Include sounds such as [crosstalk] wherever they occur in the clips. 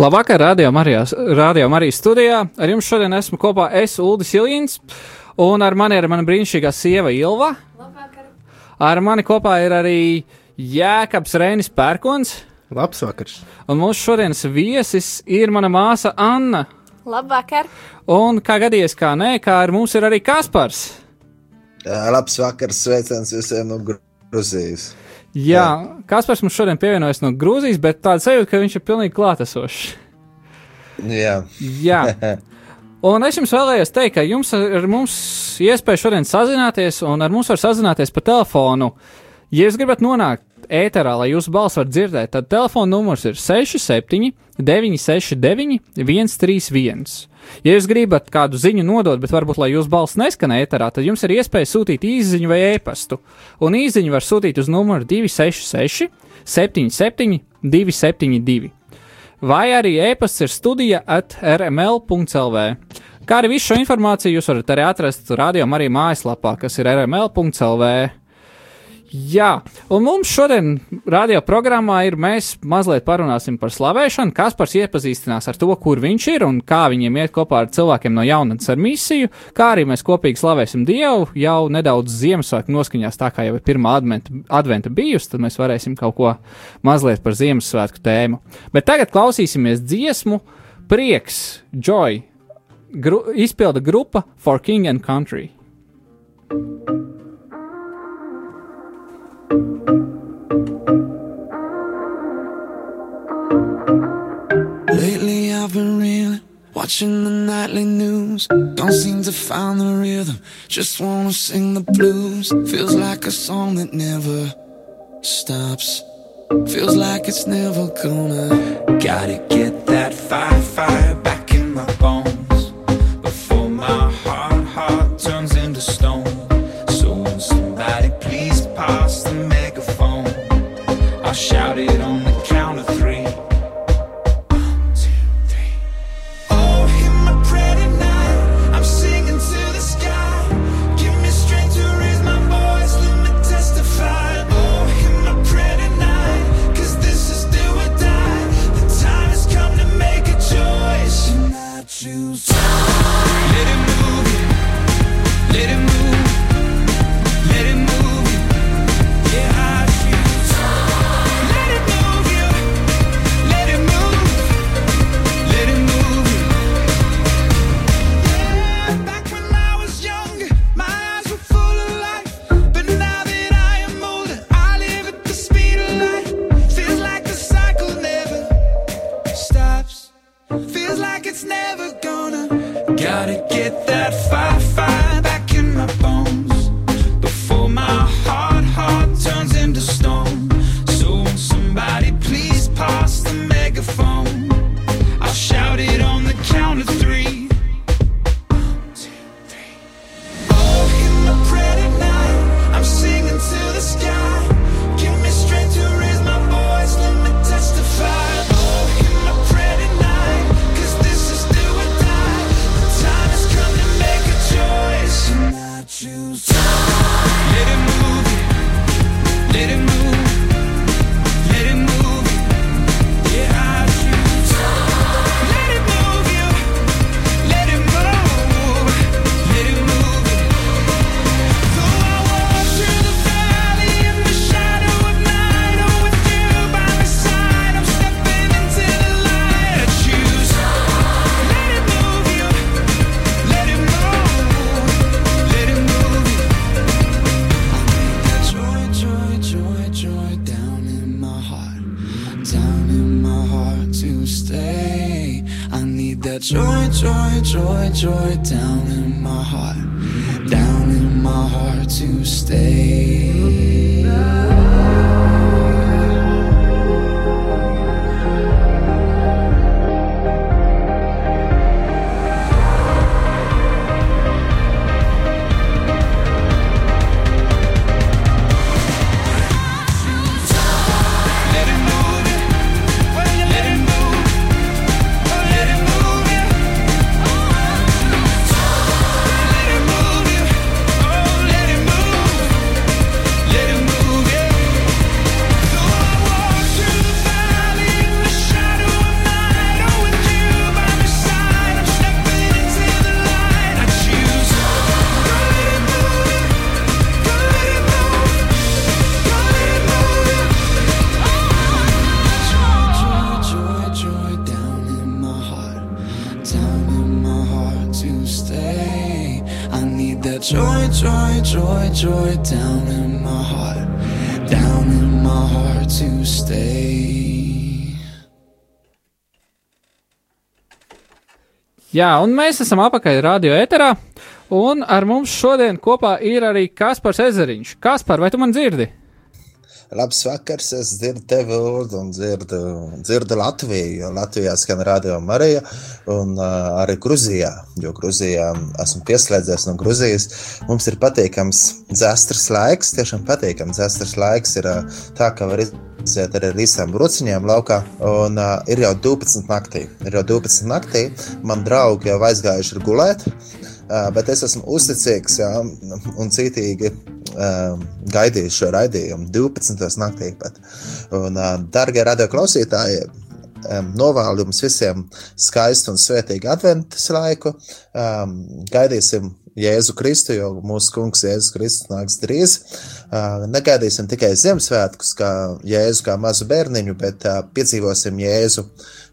Labvakar, Radio Marijas, Radio Marijas studijā. Ar jums šodien esmu kopā es, Uldis Iljins, un ar mani ir mana brīnišķīgā sieva Ilva. Labvakar. Ar mani kopā ir arī Jēkabs Reinis Pērkons, Labs vakars. un mūsu šodienas viesis ir mana māsa Anna. Labvakar. Un kā gadījies, kā nē, kā ar mums ir arī Kaspars. Labs vakars, sveiciens visiem no Grūzijas. Jā, Kaspars mums šodien pievienojas no Grūzijas, bet tāda sajūta, ka viņš ir pilnīgi klātesošs. Jā, Jā. [laughs] Un es jums vēlējos teikt, ka jums ar mums iespēja šodien sazināties, un ar mums var sazināties pa telefonu. Ja jūs gribat nonākt ēterā, lai jūsu balss var dzirdēt, tad telefona numurs ir 67, 969, 131. Ja jūs gribat kādu ziņu nodot, bet varbūt, lai jūsu balss neskan ēterā, tad jums ir iespēja sūtīt īsiņu vai e-pastu. Un īsiņu var sūtīt uz numuru 266, 77, 272 vai arī e-pasts ir studija at rml.clv. Kā arī visu šo informāciju jūs varat arī atrast radio arī mājaslapā, kas ir rml.clv. Jā, un mums šodien radio programmā ir mēs mazliet parunāsim par slavēšanu. Kaspars iepazīstinās ar to, kur viņš ir un kā viņiem iet kopā ar cilvēkiem no jaunatnes ar misiju, kā arī mēs kopīgi slavēsim Dievu jau nedaudz Ziemassvētku noskaņās, tā kā jau ir pirmā adventa, adventa bijusi, tad mēs varēsim kaut ko mazliet par Ziemassvētku tēmu. Bet tagad klausīsimies dziesmu Prieks, Joy, gru, izpilda grupa For King and Country. Lately I've been reeling, watching the nightly news. Don't seem to find the rhythm, just wanna sing the blues. Feels like a song that never stops. Feels like it's never gonna. Gotta get that fire, fire back in my bones Gotta get that fire, fire Jā, un mēs esam apakaļ radio ēterā, un ar mums šodien kopā ir arī Kaspars Ezeriņš. Kaspar, vai tu man dzirdi? Labs vakars, es dzirdu tevi, Ulu, un dzirdu, dzirdu Latviju. jo Latvijā skan radio Marija, un uh, arī Grūzijā, jo Grūzijā esmu pieslēdzies no Grūzijas. Mums ir patīkams dzēstras laiks, tiešām patīkams dzēstras laiks. Ir uh, tā, ka var iziet arī ar īsām bruciņām laukā, un uh, ir jau 12 naktī. Ir jau 12 naktī, man draugi jau aizgājuši gulēt. Bet es esmu uzticīgs jā, un cītīgi gaidīju šo raidījumu 12. naktī. Pat. Un, darbie radioklausītāji, novēlu jums visiem skaistu un svētīgu adventus laiku. Gaidīsim Jēzu Kristu, jo mūsu kungs Jēzus Kristus nāks drīz. Negaidīsim tikai Ziemassvētkus, kā Jēzu kā mazu bērniņu, bet piedzīvosim Jēzu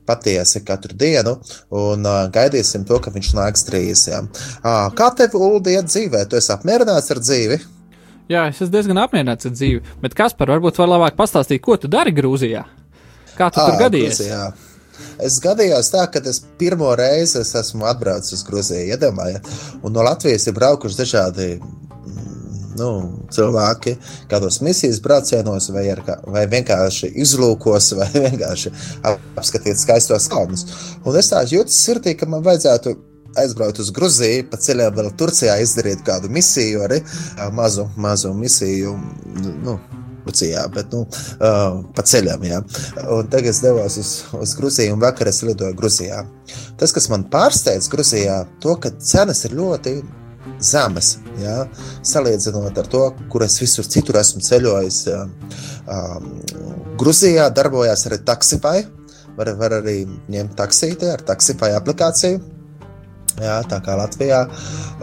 patiesi katru dienu un uh, gaidīsim to, ka viņš nāks drīz. Ja. Uh, kā tev, Ulu, iet dzīvē? Tu esi apmierināts ar dzīvi? Jā, es esmu diezgan apmierināts ar dzīvi, bet Kaspar, varbūt var labāk pastāstīt, ko tu dari Grūzijā? Kā tu tur Ā, gadījies? Gruzijā. Es gadījos tā, ka es pirmo reizi es esmu atbraucis uz Grūziju, iedomājiet, un no Latvijas ir braukuši dažādi nu, cilvēki, kādos misijas braucienos, vai, kā- vai vienkārši izlūkos, [laughs] vai vienkārši apskatīt skaistos kalnus. Un es tā jūtu sirdī, ka man vajadzētu aizbraukt uz Grūziju, pa ceļam vēl Turcijā izdarīt kādu misiju, arī mazu, mazu misiju. Nu, Turcijā, bet nu, uh, pa ceļam. Ja. Un tagad es devos uz, uz Grūziju, un vakar es lidoju Grūzijā. Tas, kas man pārsteidz Grūzijā, to, ka cenas ir ļoti zemes. Ja, salīdzinot ar to, kur es visur citur esmu ceļojis. Um, Grūzijā darbojās arī Taxify. Var, var arī ņemt taksīti ar Taxify aplikāciju. Jā, tā kā Latvijā.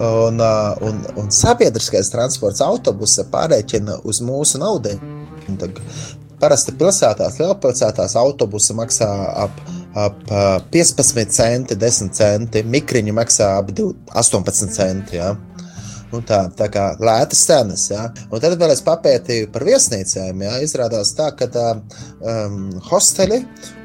Un, un, un sabiedriskais transports, autobusa pārreķina uz mūsu tad Parasti pilsētās, lielpilsētās autobusa maksā ap, ap ā, 15 centi, 10 centi, mikriņi maksā ap 2 18 centi. Jā. Nu tā, tā kā lētas cenas. Ja? Un tad vēl es papētīju par viesnīcēm. Ja? Izrādās tā, ka tā, um, hosteli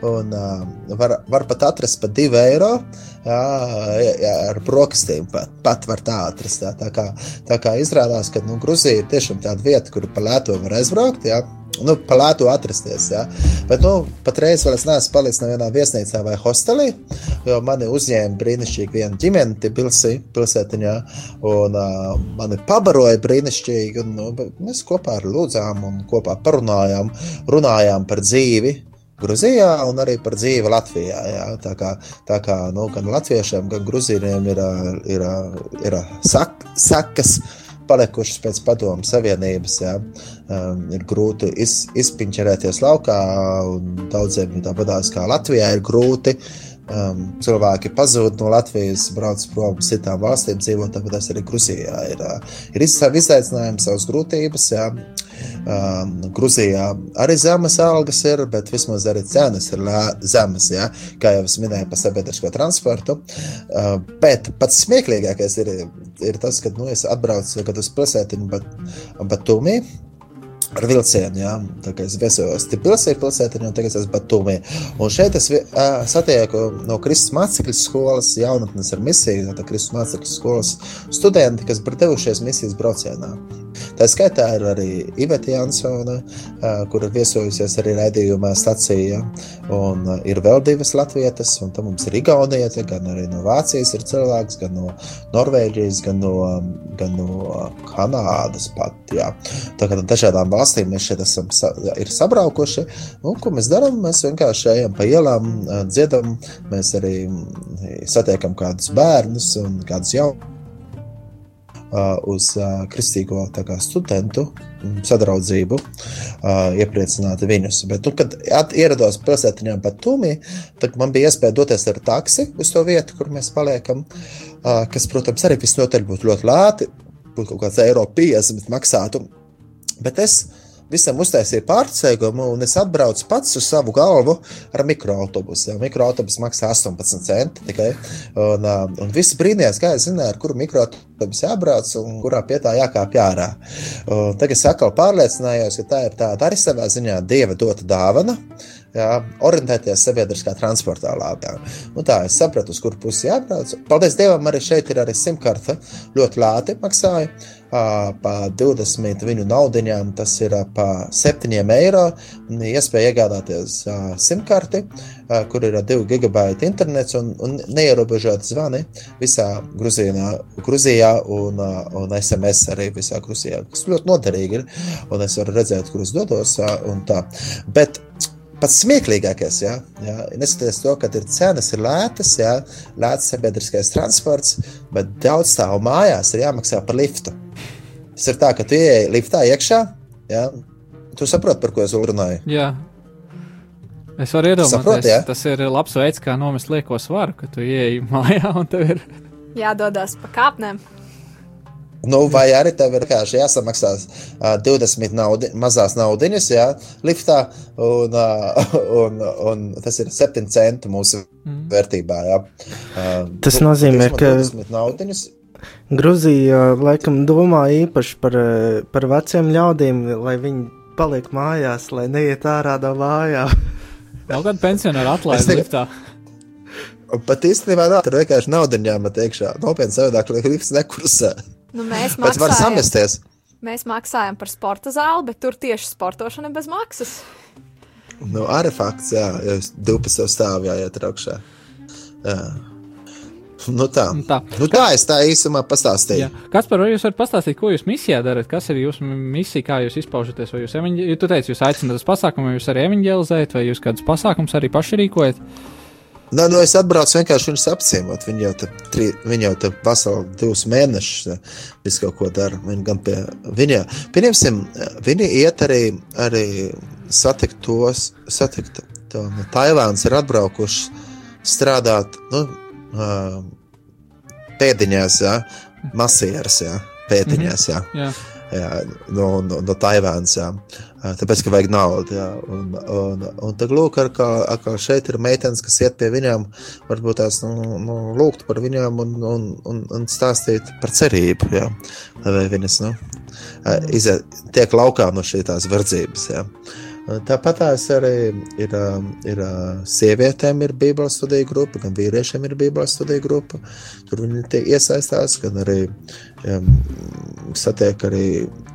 un, uh, var, var pat atrast par 2 eiro. Jā, jā, ar brokastīm pat, pat var tā atrast. Jā. Tā, kā, tā kā izrādās, ka nu, Grūzija ir tiešām tāda vieta, kur pa lēto var aizbraukt. Jā. Nu, pa lētu atrasties. Ja? Bet nu, patreiz vēl es neesmu palicis nevienā viesnīcā vai hostelī, jo mani uzņēma brīnišķīgi viena ģimene, Tbilisi pilsētiņā, un uh, mani pabaroja brīnišķīgi. Un, nu, mēs kopā ar lūdzām un kopā parunājām, runājām par dzīvi. Grūzijā un arī par dzīvi Latvijā. Jā. Tā kā, tā kā nu, gan latviešiem, gan grūzīniem ir, ir, ir sak, sakas palikušas pēc padomu savienības. Jā. Um, ir grūti iz, izpinčerēties laukā, un daudziem tāpatās kā Latvijā ir grūti. Um, cilvēki pazūd no Latvijas, brauc prom uz citām valstīm, dzīvo tāpat arī Grūzijā. Ir, ā, ir iz- savi izaicinājumi, savas grūtības. Jā. Um, Grūzijā arī zemes algas ir, bet vismaz arī cenas ir zemes, ja? kā jau es minēju par sabiedrisko transportu. Uh, bet pats smieklīgākais ir, ir tas, ka nu, es atbraucu kad uz pilsētiņu Batumī. Ar vilcienu, jā, tā kā es viesojos Tbilisi pilsētiņā, un tagad es Batumī. Un šeit es ā, satieku no Kristus mācekļu skolas jaunatnes ar misiju, tā Kristus mācekļu skolas studenti, kas devušies misijas braucienā. Tā skaitā ir arī Iveta Jansone, ā, kur ir viesojusies arī raidījumā stacija, un ir vēl divas latvietas, un tam mums ir Igaunieta, gan arī no Vācijas ir cilvēks, gan no Norvēģijas, gan no, gan no Kanādas pat, jā. Tā kā no dažādām valstīm mēs šeit esam sa ir sabraukuši, un ko mēs darām, mēs vienkārši ejam pa ielām, dziedam, mēs arī satiekam kādus bērnus un kādus jaunus uz uh, kristīgo kā, studentu mm, sadraudzību, uh, iepriecināt viņus. Bet, nu, kad ierados pilsētiņā Batumī, tad man bija iespēja doties ar taksi uz to vietu, kur mēs paliekam, uh, kas, protams, arī visnotaļ būtu ļoti lēti, būtu kaut kāds eiro 50 maksātu. Bet es visam uztaisīja pārsteigumu, un es atbraucu pats uz savu galvu ar mikroautobusu. Jā, mikroautobuss maksā 18 centi tikai. Un, uh, un visi brīnījās, kā es zināju, ar kuru mikroautobusu jābrauc un kurā pie tā jākāpj ārā. Un tagad es atkal pārliecinājos, ka tā ir tāda arī savā ziņā dieva dota dāvana. Jā, orientēties sabiedriskā transportā lāpā. Un tā es sapratu, uz kuru pusi jābrauc. Paldies Dievam, arī šeit ir arī simtkarte. Ļoti lēti maksāja. Pa 20 viņu naudiņām tas ir pa 7 eiro. un Iespēja iegādāties simtkarti, kur ir 2 gigabaita internets un, un neierobežot zvani visā Gruzijā, Gruzijā un, un SMS arī visā Gruzijā, kas ļoti noderīgi ir. Un es varu redzēt, kur es dodos. un tā. Bet pats smieklīgākais, ja, ja, neskatoties to, ka ir cenas, ir lētas, ja, lēts sabiedriskais transports, bet daudz stāvu mājās ir jāmaksā par liftu. Tas ir tā, ka tu ieej liftā iekšā, ja, tu saproti, par ko es runāju. Jā. Es varu iedomāties, Saproti, jā? tas ir labs veids, kā nomest lieko svaru, ka tu ieeji mājā un tev ir. Jādodas pa kāpnēm. Nu, vai arī tev ir vienkārši jāsamaksā uh, 20 naudi, mazās naudiņas, jā, liftā, un, uh, [laughs] un, un tas ir 7 centi mūsu Mm. vērtībā. Jā. Uh, Tas nozīmē, ka- 20 naudiņas. Gruzija laikam domā īpaši par, par veciem ļaudīm, lai viņi paliek mājās, lai neiet ārā no mājām. [laughs] Nav kāda pensionāra teiktu- liftā. Pat īstenībā nā, tur vienkārši naudiņa jāmet iekšā. Nopietni savādāk, lai lifts nekursē. Nu, mēs, Bet var maksājam, samesties. mēs maksājam par sporta zāli, bet tur tieši sportošana bez maksas. Nu, arī fakts, jā, ja uz 12 stāvā jāiet augšā. Jā. Nu tā. Nu tā. Nu tā es tā īsumā pastāstīju. Jā. Kas par to jūs varat pastāstīt, ko jūs misijā darat? Kas ir jūsu misija, kā jūs izpaužaties? Vai jūs, evaņģe... tu teici, jūs aicināt uz pasākumu, vai jūs arī evanģelizējat, vai jūs kādus pasākumus arī paši rīkojat? Nē, nu es atbraucu vienkārši viņus apciemot. Viņi jau, jau te veseli divus mēnešus visu kaut ko dara. Viņi gan pie viņa, pieņemsim, viņi iet arī, arī satikt tos, satikt to no Taivānas ir atbraukuši strādāt, nu, pēdiņās, ja, masieras, ja, pēdiņās, ja. Jā. Jā, no, no, no Taivānas. jā. Ā, Tāpēc, ka vajag naudu. Jā. Un, un, un tad, lūk, kā, kā šeit ir meitenes, kas iet pie viņām, varbūt tās nu, nu, lūgt par viņām un, un, un, un stāstīt par cerību. Jā. Vai viņas nu, ā, iziet, tiek laukā no šīs verdzības. Jā. Tāpat arī ir, ā, ir ā, sievietēm, ir Bībeles studiju grupa, gan vīriešiem ir Bībeles studiju grupa. Tur viņi iesaistās, gan arī um, satiek arī,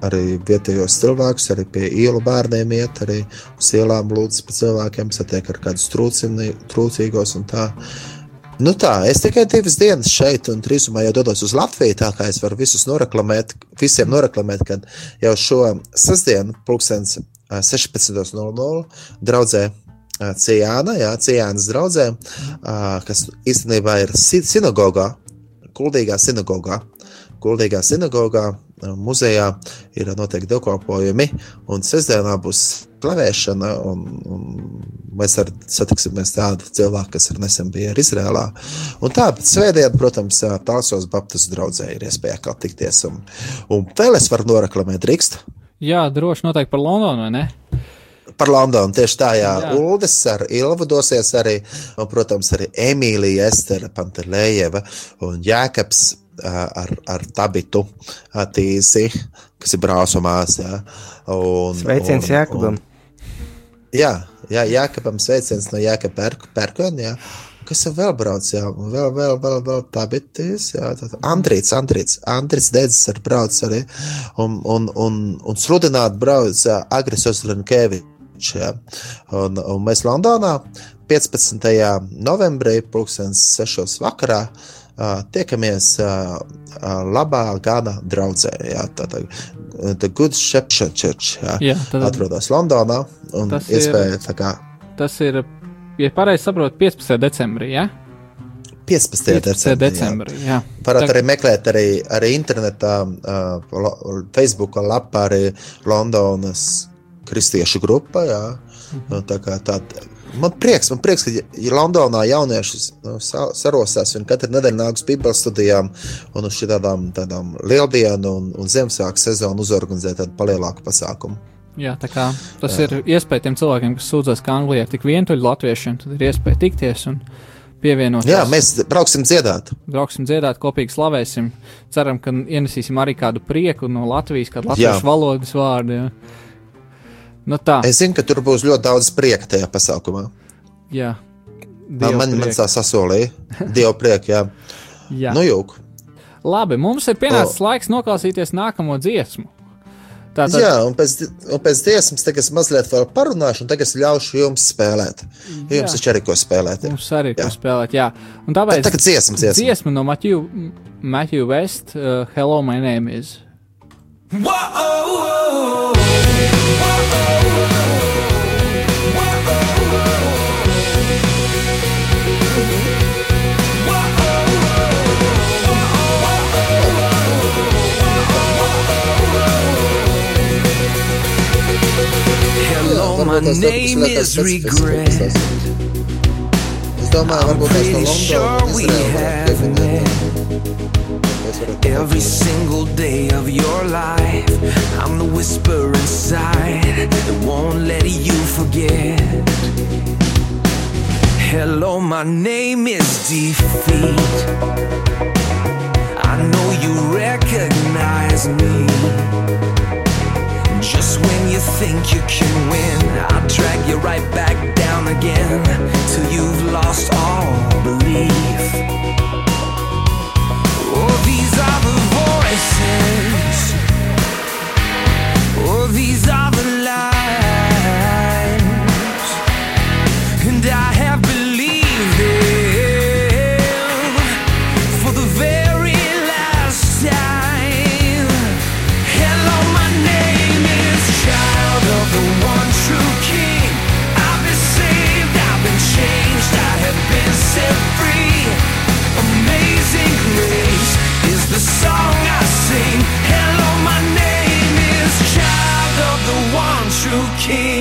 arī vietējos cilvēkus, arī pie ielu bērniem iet, arī uz ielām lūdz par cilvēkiem, satiek ar kādus trūcīgos un tā. Nu tā, es tikai divas dienas šeit, un drīzumā jau dodos uz Latviju. Tā kā es varu visus noraklamēt, visiem noraklamēt, kad jau šo sestdienu, pulkstenis 16.00, draudzē ā, Cijāna, jā, Cijānas draudzē, ā, kas īstenībā ir si- sinagogā, Kuldīgā sinagogā. Kuldīgā sinagogā, muzejā ir noteikti dievkalpojumi, un sestdienā būs slavēšana, un, un mēs arī satiksimies tādu cilvēku, kas ir nesen bija arī Izrēlā. Un tā, bet svētdien, protams, Tālsos Baptistu draugzē ir iespēja atkal tikties, un, un vēl es varu noraklamēt drīkst. Jā, droši noteikti par Londonu, vai ne? Par Londonu tieši tā, jā. Jā. Uldis ar Ilvu dosies arī, un, protams, arī Emīlija Estera Pantelējeva un Jēkabs ar, ar Tabitu Tīsi, kas ir jā. Un, Sveiciens Jākubam. Jā, jā Jākabam sveiciens no Jākaba Pērkona, jā. Kas ir vēl brauc, jā, vēl, vēl, vēl, vēl tā bitīs, jā, tā, tā. Andrīts, Andrīts, Andrīts Dedzis ar brauc arī, un, un, un, un sludināt brauc jā, Agris Oslinkevičs, jā. Un, un mēs Londonā 15. novembrī, pulkstens 6. vakarā, ā, tiekamies ā, ā, labā gana draudzē, jā, tā tā, The Good Shepherd Church, jā, Jā, tad- atrodas Londonā, un Tas ir- iespēja tā kā Tas ir, ja pareizi saprotu, 15. decembrī. Ja? 15. 15. decembrī. jā. Jā. Varat Tā- arī meklēt, arī, arī internetā, uh, Facebook lapā, arī Londonas kristiešu grupa. Jā. Mhm. Nu, tā kā tā, man prieks, man prieks, ka ja- Londonā jaunieši nu, sa- sarosās, viņi katru nedēļu nāk uz Bībeles studijām un uz šādām lieldienu un, un Ziemassvētku sezonu uzorganizēt tādu palielāku pasākumu. Jā, tā kā tas jā. ir iespēja tiem cilvēkiem, kas sūdzas, ka Anglijā ir tik vientuļi latviešiem, tad ir iespēja tikties un pievienoties. Jā, mēs brauksim dziedāt. brauksim dziedāt, kopīgi slavēsim. Ceram, ka ienesīsim arī kādu prieku no Latvijas, kādu latviešu Jā. valodas vārdu. Jā. Nu tā, Es zinu, ka tur būs ļoti daudz prieka tajā pasākumā. jā. Man, man, man tā sasolīja. Dievu prieku, jā. [laughs] Jā. Nu, jūk. Labi, mums ir pienācis laiks noklausīties nākamo dziesmu. Tātad, Jā, un pēc, un pēc dziesmas tagad es mazliet vēl parunāšu, un tagad es ļaušu jums spēlēt. Jo jums Jā. taču arī ko spēlēt. ir. mums arī ir ko Jā. spēlēt. Jā, un tāpēc Tagad dziesma, dziesma. dziesma no Matthew, Matthew West, uh, Hello, my name is. Hello, my Varbūt tas name is regret. specifisks. Es domāju, varbūt tas no Pretty sure we have met every single day of your life. I'm the whisper inside that won't let you forget. Hello, my name is defeat. I know you recognize me. Just when you think you can win, I'll drag you right back down again till you've lost all belief. Oh, these are the voices. Oh, these are the key.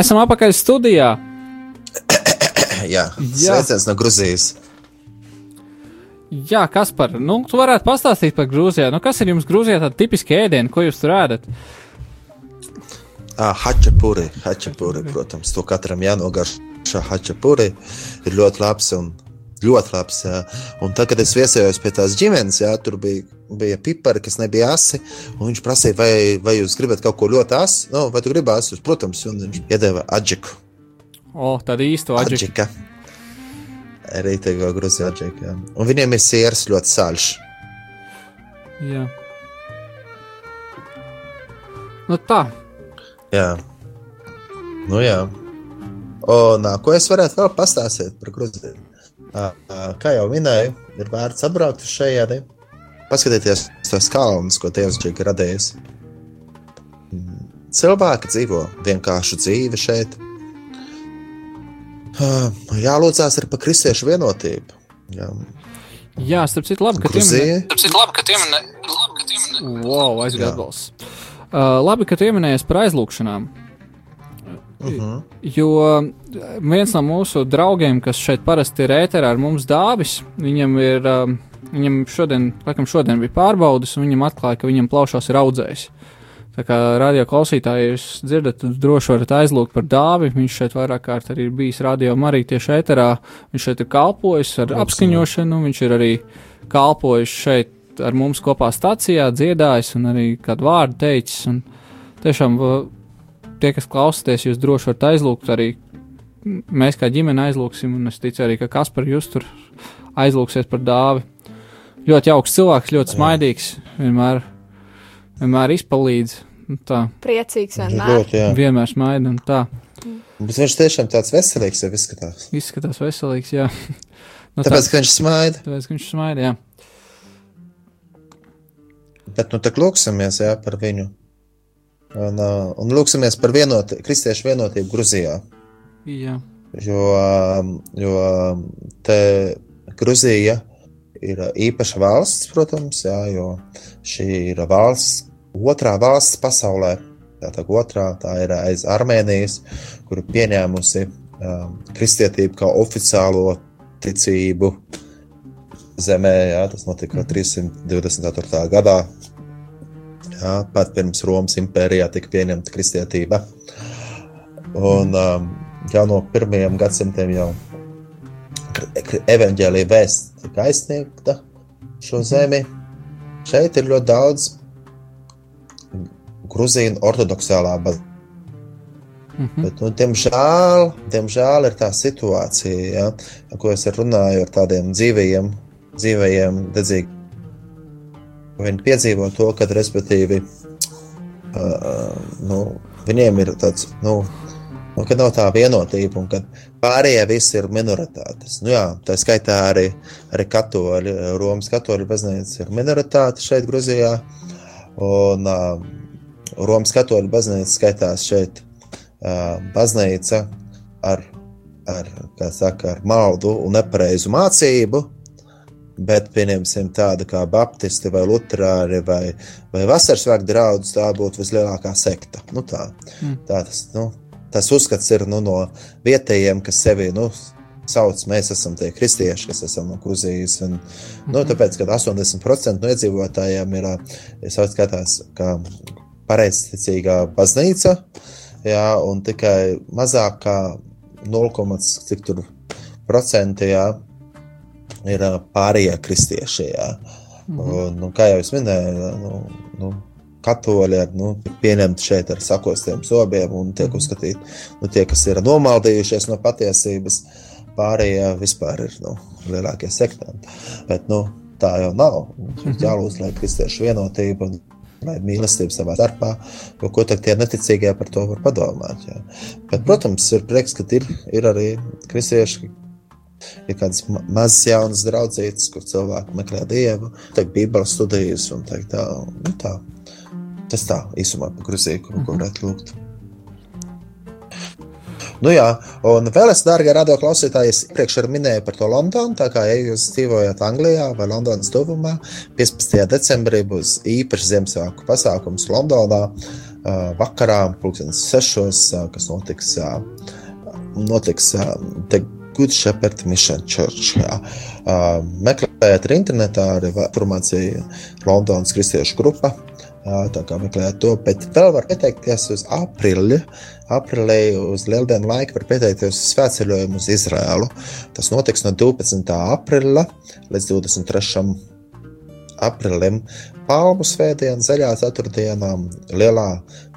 Esam apakaļ studijā. Jā, sveiciens no Gruzijas. Jā, kas par? Nu, tu varētu pastāstīt par Grūziju. Nu, kas ir jums Grūzijā tāda tipiska ēdiena, ko jūs tur ēdat? Ah, hačapuri, hačapuri, protams, to katram jānogaršo. Hačapuri ir ļoti labs un ļoti labs. Jā. Un tad, kad es viesojos pie tās ģimenes, jā, tur bija, bija pipari, kas nebija asi. Viņš prasīja, vai, vai jūs gribat kaut ko ļoti asu, nu, vai tu gribi asus, protams, un viņš iedeva adžiku. O, tāda īsta. Adžika. rītīgo grūzīgu džeku. Un viņiem ir sieras ļoti sāļš. Jā. Nu tā, Jā, nu jā. Un ā, ko es varētu vēl pastāstīt par Grūziju? Kā jau minēju, ir vērts atbraukt uz šejieni, paskatīties uz tos kalnus, ko Dievs ir radījis. Mm, Cilvēki dzīvo vienkāršu dzīvi šeit. Jālūdzās arī par kristiešu vienotību. Jā. jā starp citu, labi, ka Gruzija, Wow, aizgāja Jā. balss. Uh, labi, ka tu pieminējies par aizlūgšanām. Mhm. Jo viens no mūsu draugiem, kas šeit parasti ir ēterā ar mums dāvis, viņam ir, um, viņam šodien, laikam šodien bija pārbaudas, un viņam atklāja, ka viņam plaušās ir audzējis. Tā kā radio klausītāji, jūs dzirdat, droši varat aizlūgt par dāvi. Viņš šeit vairāk kārt arī ir bijis radio arī tieši ēterā. Viņš šeit ir kalpojis ar apskaņošanu, viņš ir arī kalpojis šeit ar mums kopā stācijā, dziedājis un arī kādu vārdu teicis. Un tiešām va- tie, kas klausāties, jūs droši varat aizlūgt arī. Mēs kā ģimene aizlūgsim, un es ticu arī, ka Kaspar jūs tur aizlūgsies par dāvi. Ļoti jauks cilvēks, ļoti smaidīgs, vienmēr, vienmēr izpalīdz. Tā, Priecīgs vienmēr. ļoti, jā. vienmēr smaida un tā. Bet viņš tiešām tāds veselīgs jau izskatās. Izskatās veselīgs, jā. Nu, [laughs] Tāpēc, ka viņš smaida. tāpēc, ka viņš smaida, jā. Bet nu tā lūksimies jā, par viņu. Un, uh, un lūksimies par vienoti, kristiešu vienotību Grūzijā. jā. Jo, um, jo um, te Grūzija ir īpaša valsts, protams, jā, jo šī ir valsts, otrā valsts pasaulē. Tā, tā otrā tā ir aiz Armēnijas, kur ir pieņēmusi um, kristietību kā oficiālo ticību zemē. Jā, tas notika 324. gadā. Jā, pat pirms Romas impērijā tika pieņemta kristietība. Un um, jau no pirmajiem gadsimtiem jau evanģēlīja vēsts tika aizsniegta šo zemi. Šeit ir ļoti daudz grūzīnu ortodoksālā baznīca. Mhm. Bet, nu, diemžēl, diemžēl ir tā situācija, ja, ko es runāju ar tādiem dzīvajiem, dzīvajiem dedzīgiem. Viņi piedzīvo to, ka, respektīvi, uh, nu, viņiem ir tāds, nu, nu, ka nav tā vienotība, un ka pārējie visi ir minoritātes. Nu, jā, tā skaitā arī, arī katoļi, Romas katoļu baznīca ir minoritāte šeit, Gruzijā. Un uh, Romas katoļu baznīca skaitās šeit uh, baznīca ar, ar, saka, ar maldu un nepareizu mācību. Bet, pieņemsim, tāda kā Baptisti vai Lutāri vai, vai Vasarsvētku draugs, tā būtu vislielākā sekta. Nu, tā, Mm. tā tas, nu, tas uzskats ir nu, no vietējiem, kas sevi nu, sauc, mēs esam tie kristieši, kas esam no Grūzijas. Un, nu, tāpēc, ka 80% no iedzīvotājiem ir ja sauc, skatās, kā pareizticīgā baznīca, jā, un tikai mazāk kā 0,5% jā, ir pārējie kristieši. Jā. Un, nu, kā jau es minēju, nu, nu, katoļi ir nu, pieņemti šeit ar sakostiem sobiem un tiek uzskatīti nu, tie, kas ir nomaldījušies no patiesības. Pārējie vispār ir nu, lielākie sektanti. Bet nu, tā jau nav. Mums jālūdz, lai kristiešu vienotība un mīlestība savā starpā, jo ko tad tie neticīgie par to var padomāt. Jā. Bet, protams, ir prieks, ka ir, ir arī kristieši, ir kādas ma- mazas jaunas draudzītas, kur cilvēki meklē dievu, teikt, bībeles studijas un tā, nu, tā. Tas tā īsumā par Grūziju, ko, ko varētu lūgt. Nu jā, un vēl es, dārgie radio klausītāji, es iepriekš minēju par to Londonu. Tā kā ja jūs dzīvojat Anglijā vai Londonas tuvumā, 15. decembrī būs īpašs Ziemassvētku pasākums Londonā. Vakarā, pulkstenis sešos, kas notiks, notiks ā, The Good Shepherd Mission Church. Jā. Ā, Meklējiet internetā, arī informācija Londonas kristiešu grupa. Ā, Tā kā meklējot to, bet vēl var pieteikties uz aprīli. Aprīlī uz lieldienu laiku var pieteikties uz svētceļojumu uz Izrēlu. Tas notiks no 12. aprīļa līdz 23. aprīlim. Palmu svētdiena, zaļā ceturtdienā, lielā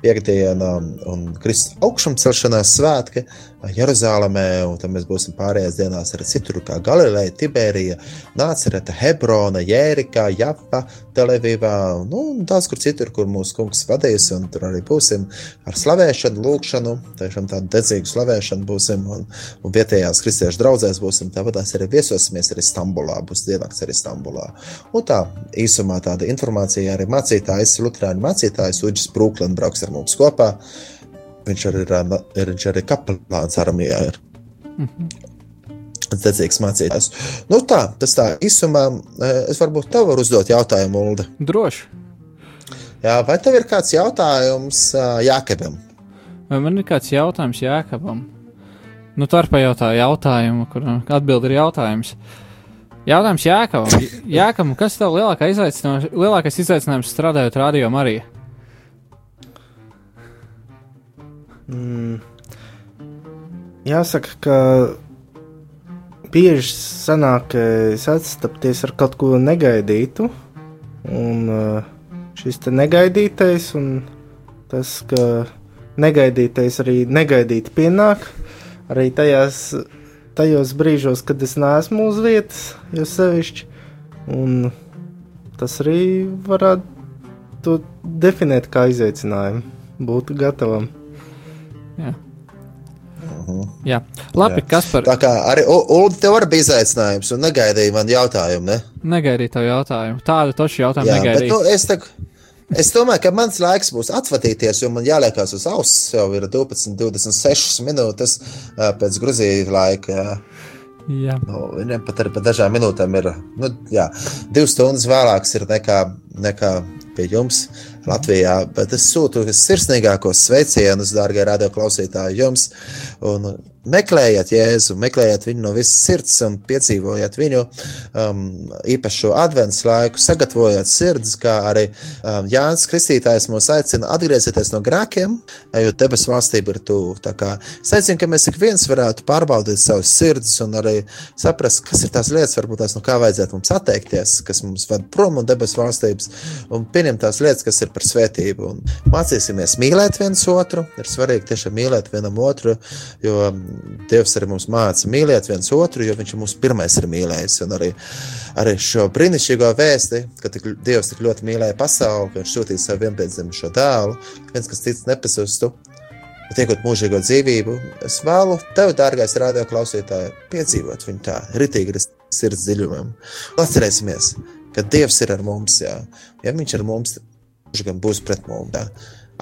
piekdiena un Kristus augšumcelšanās svētki Jeruzālēmē, un tad mēs būsim pārējās dienās arī citur, kā Galileja, Tiberija, Nācereta, Hebrona, Jērika, Japa, Televīvā, nu, un daudz kur citur, kur mūsu kungs vadīs, un tur arī būsim ar slavēšanu, lūkšanu, tiešām tādu dedzīgu slavēšanu būsim, un, un vietējās kristiešu draudzēs būsim, tāpat arī viesosimies arī Stambulā, būs diennakts arī Stambulā. Un tā īsumā tāda informācija arī mācītājs, Lutrāņu mācītājs Uģis Brūklin brauks ar mums kopā. Viņš arī ir, ir, viņš arī kapelāns armijā. Ir. Dedzīgs mācītājs. Nu tā, tas tā īsumā. eh, Es varbūt tev varu uzdot jautājumu, Ulda. Droši. Jā, vai tev ir kāds jautājums ā, Jākabam? Vai man ir kāds jautājums Jākabam? Nu, tā ir pajautā jautājumu, kur atbild ir jautājums. Jautājums Jākabam. [laughs] Jākabam, kas tev lielākā izaicinājums, lielākais izaicinājums strādājot radio Marija? Mm. Jāsaka, ka bieži sanāk sastapties ar kaut ko negaidītu. Un eh, šis te negaidītais, un tas, ka negaidītais arī negaidīti pienāk, arī tajās, tajos brīžos, kad es neesmu uz vietas, jo sevišķi. Un tas arī varētu to definēt kā izaicinājumu, būt gatavam. Jā. Jā, labi, Jā. kas par Tā kā arī U- Ulda tev arī bija izaicinājums un negaidīja man jautājumu, ne? negaidītu tavu jautājumu? Tādu tošu jautājumu Jā, bet negaidīju. nu, es, tā, es domāju, ka mans laiks būs atvadīties, jo man jāliekās uz auss. Jau ir 12, 26 minūtes pēc Grūzijas laika. Jā. Nu, viņam pat pa dažām minūtēm ir nu, jā, divas stundas vēlāks ir nekā, nekā pie jums Latvijā. Bet es sūtu sirsnīgākos sveicienus, dārgie radioklausītāji, jums. Un meklējiet Jēzu, meklējiet viņu no visas sirds un piedzīvojiet viņu um, īpašo adventu laiku, sagatavojiet sirds, kā arī um, Jānis Kristītājs mūs aicina atgriezties no grēkiem, jo debesu valstība ir tuvu. Es aicinu, ka mēs ik viens varētu pārbaudīt savus sirdis un arī saprast, kas ir tās lietas, varbūt tās no kā vajadzētu mums atteikties, kas mums ved prom no debesu valstības, un pieņemt tās lietas, kas ir par svētību. Un mācīsimies mīlēt viens otru. Ir svarīgi tiešām mīlēt vienam otru, jo Dievs arī mums māca mīlēt viens otru, jo Viņš mums pirmais ir mīlējis. Un arī, arī šo brīnišķīgo vēsti, ka tik, Dievs tik ļoti mīlēja pasauli, ka Viņš sūtīja savu vienpiedzimušo dēlu, viens, kas tic nepazustu bet iegūt mūžīgo dzīvību, es vēlu tev, dārgais radio klausītāj, piedzīvot viņu tā, ritīgi ar sirds dziļumam. Atcerēsimies, ka Dievs ir ar mums, jā. Ja viņš ir mums, viņš gan būs pret mums. Jā.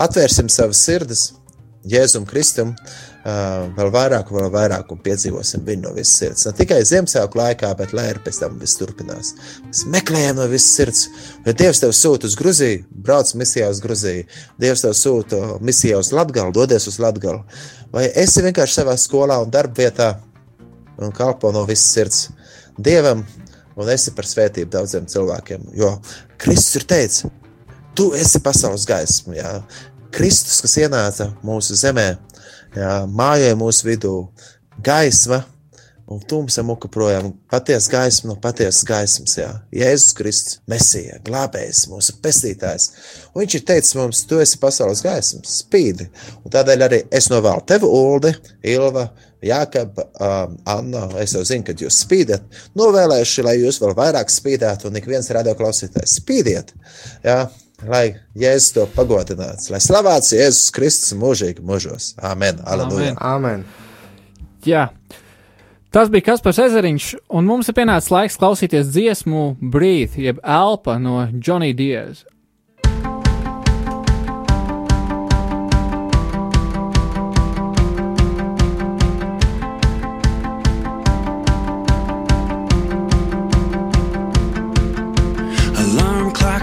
Atvērsim savas sirdis Jēzum Kristum, uh, vēl vairāk, vēl vairāk, un piedzīvosim viņu no visas sirds. Ne tikai Ziemassvētku laikā, bet lai arī pēc tam viss turpinās. Mēs meklējam no visas sirds. Ja Dievs tev sūta uz Gruziju, brauc misijā uz Gruziju. Dievs tev sūta misijā uz Latgalu, dodies uz Latgalu. Vai esi vienkārši savā skolā un darba vietā un kalpo no visas sirds Dievam un esi par svētību daudziem cilvēkiem? Jo Kristus ir teicis, tu esi pasaules gaisma. Jā. Kristus, kas ienāca mūsu zemē, jā, mājā mūsu vidū, gaisma un tumsa muka projām, patiesa gaisma no patiesas gaismas. Jā. Jēzus Kristus, Mesija, glābējs, mūsu pestītājs. Un viņš ir teicis mums, tu esi pasaules gaismas, spīdi. Un tādēļ arī es novēlu tevi, Uldi, Ilva, Jākab, um, Anna, es jau zinu, ka jūs spīdat. Novēlēšu, lai jūs vēl vairāk spīdētu, un ik viens radio klausītājs spīdiet. Jā, lai Jēzus to pagodināts, lai slavēts Jēzus Kristus mūžīgi mūžos. Amen. Aleluja. Āmen! Jā. Tas bija Kaspars Ezeriņš, un mums ir pienācis laiks klausīties dziesmu Breathe, jeb Elpa no Johnny Diaz.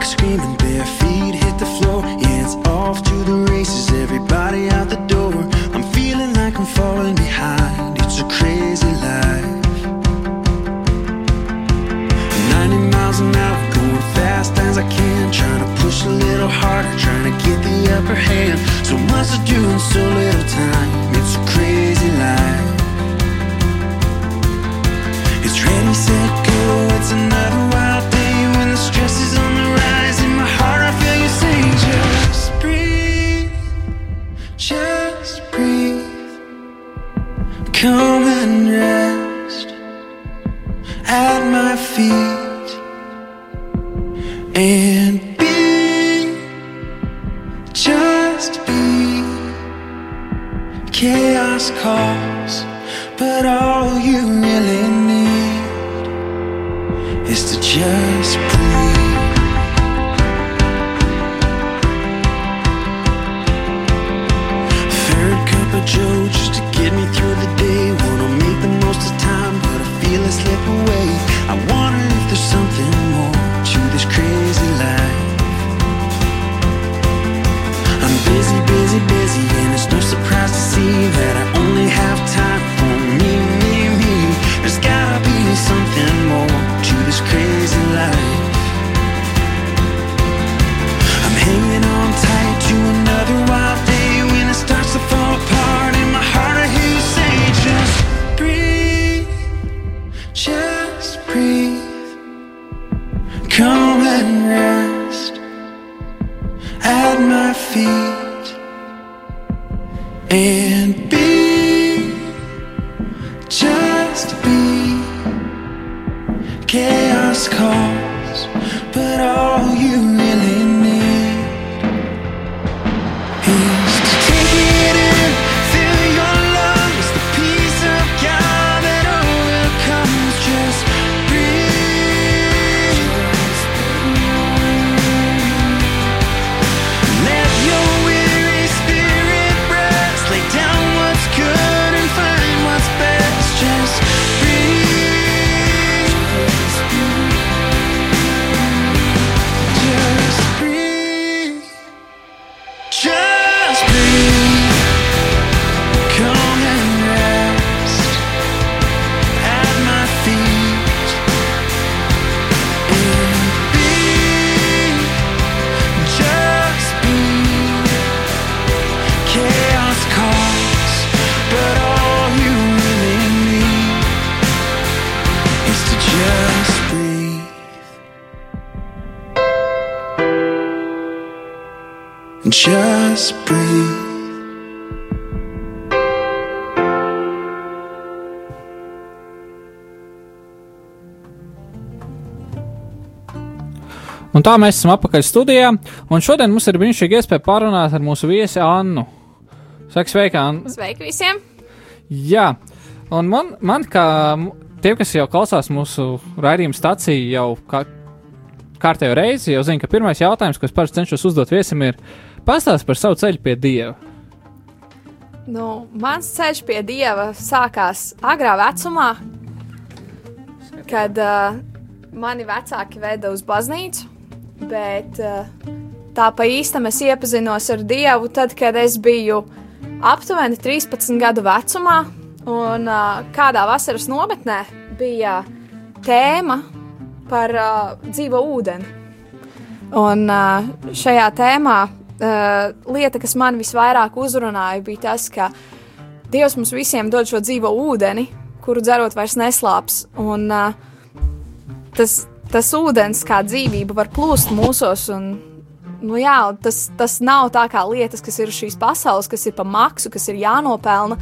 Screaming, bare feet hit the floor. Yeah, it's off to the races, everybody out the door. I'm feeling like I'm falling behind. It's a crazy life. 90 miles an hour, going fast as I can. Trying to push a little harder, trying to get the upper hand. So much to do in so little time. It's a crazy life. It's ready, set, go. It's another wild Come and rest at my feet and be just be. Chaos calls, but all you really need is to just breathe. Third cup of Joe just to get me. Slip away. Just breathe. Un tā mēs esam atpakaļ studijā, un šodien mums ir brīnišķīgi iespēja parunāt ar mūsu viesi Annu. Saka, sveika, Anna! Sveiki visiem! Jā, un man, man kā tie, kas jau klausās mūsu raidījuma stāciju jau kā, kārtējo reizi, jau zina, ka pirmais jautājums, ko es parasti cenšos uzdot viesim, ir pastāst par savu ceļu pie Dieva. Nu, mans ceļš pie dieva sākās agrā vecumā, kad uh, mani vecāki veda uz baznīcu. Bet uh, tā pa īstam es iepazinos ar dievu tad, kad es biju aptuveni 13 gadu vecumā. Un uh, kādā vasaras nometnē bija tēma par uh, dzīvo ūdeni. Un uh, šajā tēmā uh, lieta, kas man visvairāk uzrunāja, bija tas, ka Dievs mums visiem dod šo dzīvo ūdeni, kuru dzerot vairs neslāps. Un uh, tas, tas ūdens kā dzīvība var plūst mūsos. Un, nu jā, tas, tas nav tā kā lietas, kas ir šīs pasaules, kas ir pa maksu, kas ir jānopelna,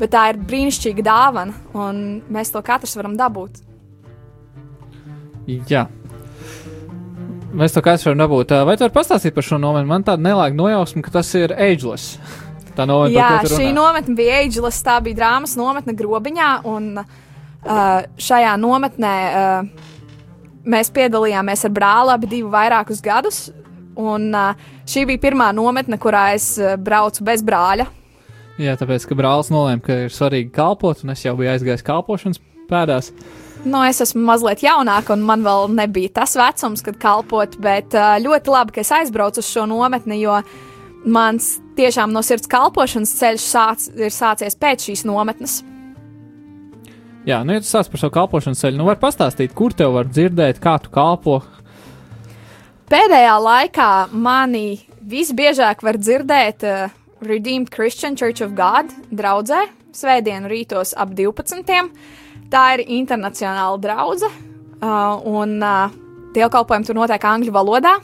bet tā ir brīnišķīga dāvana, un mēs to katrs varam dabūt. Jā. Mēs to kāds varam dabūt. Vai tu vari pastāstīt par šo nometni? Man tāda nelāga nojausma, ka tas ir ageless. [laughs] Tā nometne, Jā, šī nometne bija Ageless, tā bija drāmas nometne grobiņā, un uh, šajā nometnē uh, mēs piedalījāmies ar brāli abi divu vairākus gadus. Un, uh, šī bija pirmā nometne, kurā es uh, braucu bez brāļa. Jā, tāpēc, ka brālis nolēma, ka ir svarīgi kalpot, un es jau biju aizgājis kalpošanas pēdās. Nu, es esmu mazliet jaunāka, un man vēl nebija tas vecums, kad kalpot, bet ļoti labi, ka es aizbraucu uz šo nometni, jo mans tiešām no sirds kalpošanas ceļš sāc, ir sācies pēc šīs nometnes. Jā, nu, ja tu sāc par savu kalpošanas ceļu, nu, var pastāstīt, kur tev var dzirdēt, kā tu kalpo. Pēdējā laikā mani visbiežāk var dzirdēt uh, Redeemed Christian Church of God draudzē, svētdienu rītos ap 12. Tā ir internacionāla draudzene, uh, un uh, dievkalpojumi tur notiek angļu valodā.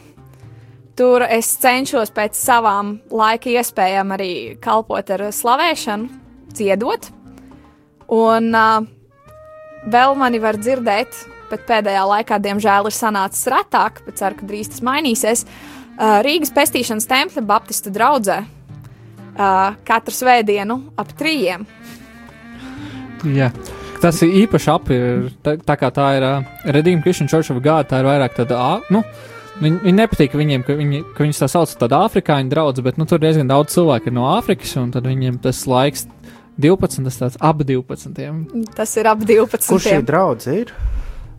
Tur es cenšos pēc savām laika iespējām arī kalpot ar slavēšanu, dziedot. Un uh, vēl mani var dzirdēt bet pēdējā laikā, diemžēl, ir sanācis retāk, bet ceru, ka drīz tas mainīsies. Uh, Rīgas pestīšanas tempļa Baptistu draugzē uh, katru svētdienu ap trījiem. Jā. Tas ir īpaši api, tā, tā kā tā ir uh, Redeem Christian Church of God, tā ir vairāk tāda, ā, nu, viņi, viņi nepatīk viņiem, ka viņi, ka viņus tā sauc par tādu afrikāņu draugu, bet, nu, tur diezgan daudz cilvēku ir no Āfrikas, un tad viņiem tas laiks 12, tas tāds ap 12. Tas ir ap 12. Kur šī draudzība ir?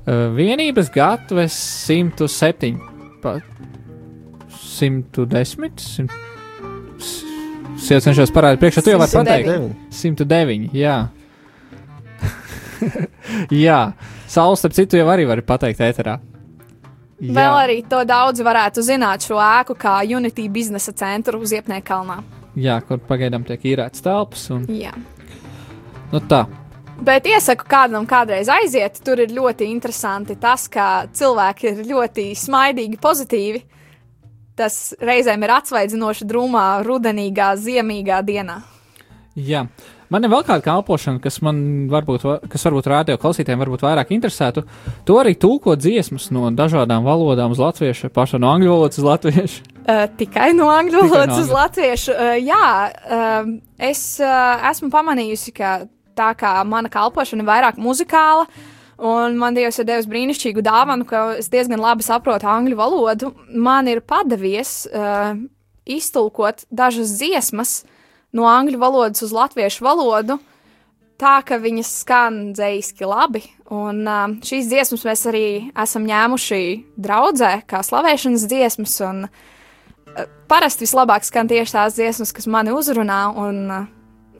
Uh, vienības gatavs 107, pa 110, 100. Es cenšos parādīt, priekšā tu jau vari 109. pateikt. 109, jā. [laughs] jā, saules, starp citu, jau arī var pateikt ēterā. Vēl arī to daudz varētu zināt šo ēku kā Unity biznesa centru uz Iepniekalnā. Jā, kur pagaidām tiek īrēts telpas. Un, Jā. nu tā, Bet iesaku kādam kādreiz aiziet. Tur ir ļoti interesanti tas, ka cilvēki ir ļoti smaidīgi, pozitīvi. Tas reizēm ir atsvaidzinoši drūmā, rudenīgā, ziemīgā dienā. jā. Man ir vēl kāda kalpošana, kas man varbūt, va- kas varbūt radio klausītājiem varbūt vairāk interesētu. Tu arī tulko dziesmas no dažādām valodām uz latviešu, pašu no angļu valodas uz latviešu. Uh, [laughs] tikai no angļu Tikai no valodas uz latviešu. Uh, jā, uh, es uh, esmu pamanījusi, ka tā kā mana kalpošana ir vairāk muzikāla, un man Dievs ir devis brīnišķīgu dāvanu, ka es diezgan labi saprotu angļu valodu, man ir padavies uh, iztulkot dažas dziesmas no angļu valodas uz latviešu valodu. Tā ka viņas skan dzīski labi, un uh, šīs dziesmas mēs arī esam ņēmuši draudzē, kā slavēšanas dziesmas. Un, uh, parasti vislabāk skan tieši tās dziesmas, kas mani uzrunā, un uh,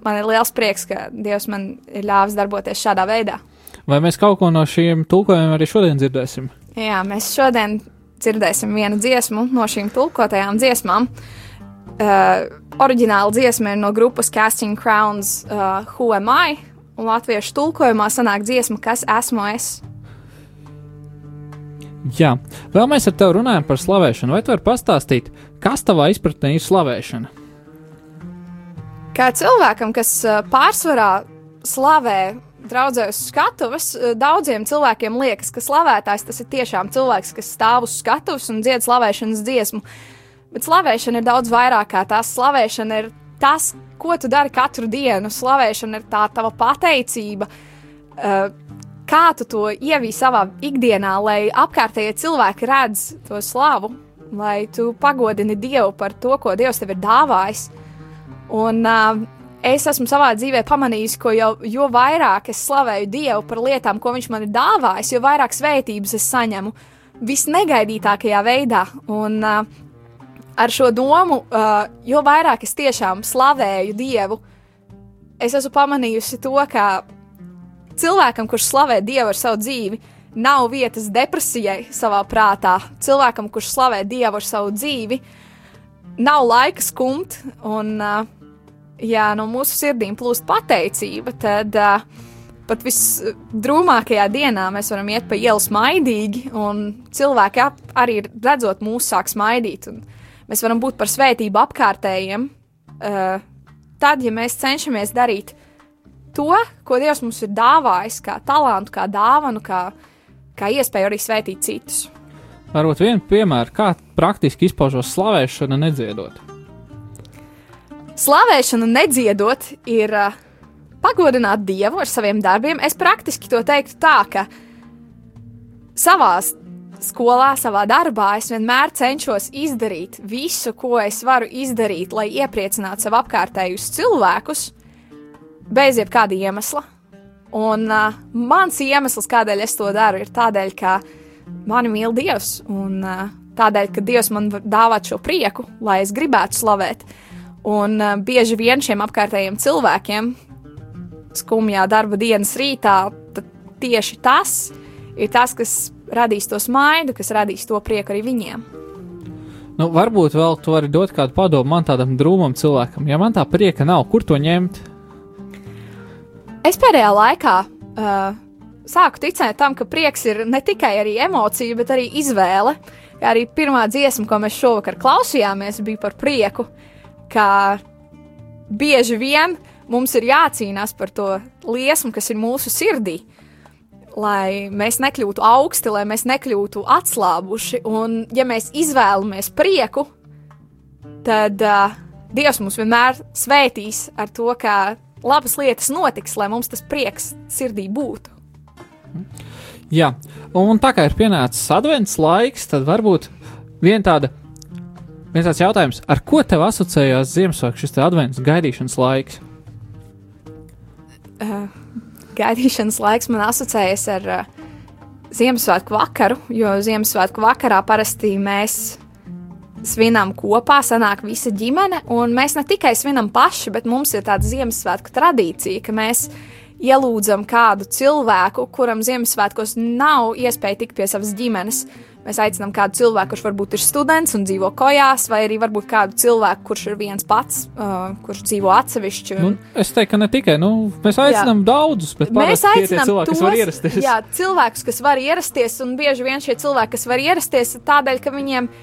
man ir liels prieks, ka Dievs man ir ļāvis darboties šādā veidā. Vai mēs kaut ko no šiem tulkojumiem arī šodien dzirdēsim? Jā, mēs šodien dzirdēsim vienu dziesmu no šīm tulkotajām dziesmām. Uh, oriģināla dziesma ir no grupas Casting Crowns, uh, Who Am I? Un latviešu tulkojumā sanāk dziesma, kas esmu es. Jā, vēl mēs ar tevi runājam par slavēšanu. Vai tu vari pastāstīt, kas tavā izpratnē ir slavēšana? Kā cilvēkam, kas ā, pārsvarā slavē draudzē uz skatuves, ā, daudziem cilvēkiem liekas, ka slavētājs tas ir tiešām cilvēks, kas stāv uz skatuves un dzied slavēšanas dziesmu. Bet slavēšana ir daudz vairāk kā tas. Slavēšana ir tas, ko tu dari katru dienu. Slavēšana ir tā tava pateicība. ā, Kā tu to ievīji savā ikdienā, lai apkārtējie cilvēki redz to slavu, lai tu pagodini Dievu par to, ko Dievs tev ir dāvājis. Un uh, es esmu savā dzīvē pamanījis, ka jo, jo vairāk es slavēju Dievu par lietām, ko Viņš man ir dāvājis, jo vairāk svētības es saņemu visnegaidītākajā veidā. Un uh, ar šo domu, uh, jo vairāk es tiešām slavēju Dievu, es esmu pamanījusi to, ka cilvēkam, kurš slavē Dievu ar savu dzīvi, nav vietas depresijai savā prātā. Cilvēkam, kurš slavē Dievu ar savu dzīvi, nav laika skumt, un, uh, ja no mūsu sirdīm plūst pateicība, tad uh, pat visdrūmākajā dienā mēs varam iet pa ielu smaidīgi, un cilvēki ap, arī redzot mūs sāk smaidīt. un Mēs varam būt par svētību apkārtējiem. Uh, tad, ja mēs cenšamies darīt to, ko Dievs mums ir dāvājis, kā talantu, kā dāvanu, kā, kā iespēju arī svētīt citus. Varbūt vienu piemēru, kā praktiski izpaužos slavēšana nedziedot. Slavēšana nedziedot ir uh, pagodināt Dievu ar saviem darbiem. Es praktiski to teiktu tā, ka savā skolā, savā darbā es vienmēr cenšos izdarīt visu, ko es varu izdarīt, lai iepriecinātu sev apkārtējus cilvēkus, bez jebkāda iemesla. Un uh, mans iemesls, kādēļ es to daru, ir tādēļ, ka mani mīl Dievs, un uh, tādēļ, ka Dievs man var dāvāt šo prieku, lai es gribētu slavēt. Un uh, bieži vien šiem apkārtējiem cilvēkiem, skumjā darba dienas rītā, tieši tas ir tas, kas radīs to smaidu, kas radīs to prieku arī viņiem. Nu, varbūt vēl tu vari dot kādu padomu man tādam drūmam cilvēkam. Ja man tā prieka nav, kur to ņemt? Es pēdējā laikā uh, sāku ticēt tam, ka prieks ir ne tikai arī emocija, bet arī izvēle. Kā arī pirmā dziesma, ko mēs šovakar klausījāmies, bija par prieku. Kā bieži vien mums ir jācīnās par to liesmu, kas ir mūsu sirdī. Lai mēs nekļūtu augsti, lai mēs nekļūtu atslābuši. Un, ja mēs izvēlamies prieku, tad uh, Dievs mūs vienmēr svētīs ar to, ka labas lietas notiks, lai mums tas prieks sirdī būtu. Jā, un tā kā ir pienācis advents laiks, tad varbūt viena tāda, viens tāds jautājums, ar ko tev asociējās Ziemassvētku šis advents gaidīšanas laiks? Uh, gaidīšanas laiks man asociējas ar uh, Ziemassvētku vakaru, jo Ziemassvētku vakarā parasti mēs svinam kopā, sanāk visa ģimene, un mēs ne tikai svinam paši, bet mums ir tāda Ziemassvētku tradīcija, ka mēs ielūdzam kādu cilvēku, kuram Ziemassvētkos nav iespēja tikt pie savas ģimenes. Mēs aicinām kādu cilvēku, kurš varbūt ir students un dzīvo kojās, vai arī varbūt kādu cilvēku, kurš ir viens pats, uh, kurš dzīvo atsevišķi. Nu, Un, es teiktu, ka ne tikai, nu, mēs aicinām jā. daudzus, bet Mēs aicinām cilvēki, kas var ierasties. Jā, cilvēkus, kas var ierasties, un bieži vien šie cilvēki, kas var ierasties, tādēļ, ka viņiem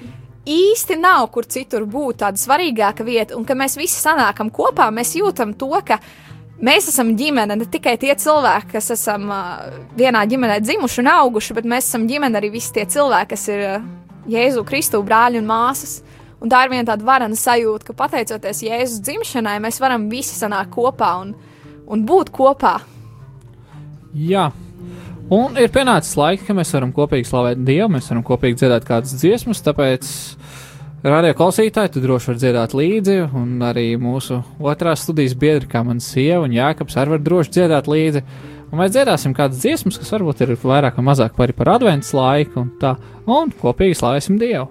īsti nav kur citur būt tāda svarīgāka vieta, un ka mēs visi sanākam kopā, mēs jūtam to, ka mēs esam ģimene, ne tikai tie cilvēki, kas esam uh, vienā ģimenē dzimuši un auguši, bet mēs esam ģimene arī visi tie cilvēki, kas ir uh, Jēzu Kristu brāļi un māsas. Un tā ir viena tāda varana sajūta, ka pateicoties Jēzus dzimšanai, mēs varam visi sanākt kopā un, un būt kopā. Jā. Un ir pienācis laiks, ka mēs varam kopīgi slavēt Dievu, mēs varam kopīgi dziedāt kādas dziesmas, tāpēc radio klausītāji, tu droši vari dziedāt līdzi, un arī mūsu otrās studijas biedri, kā mana sieva un Jākaps, arī var droši dziedāt līdzi. Un mēs dziedāsim kādas dziesmas, kas varbūt ir vairāk vai mazāk par, adventu laiku, un tā, un kopīgi slavēsim Dievu.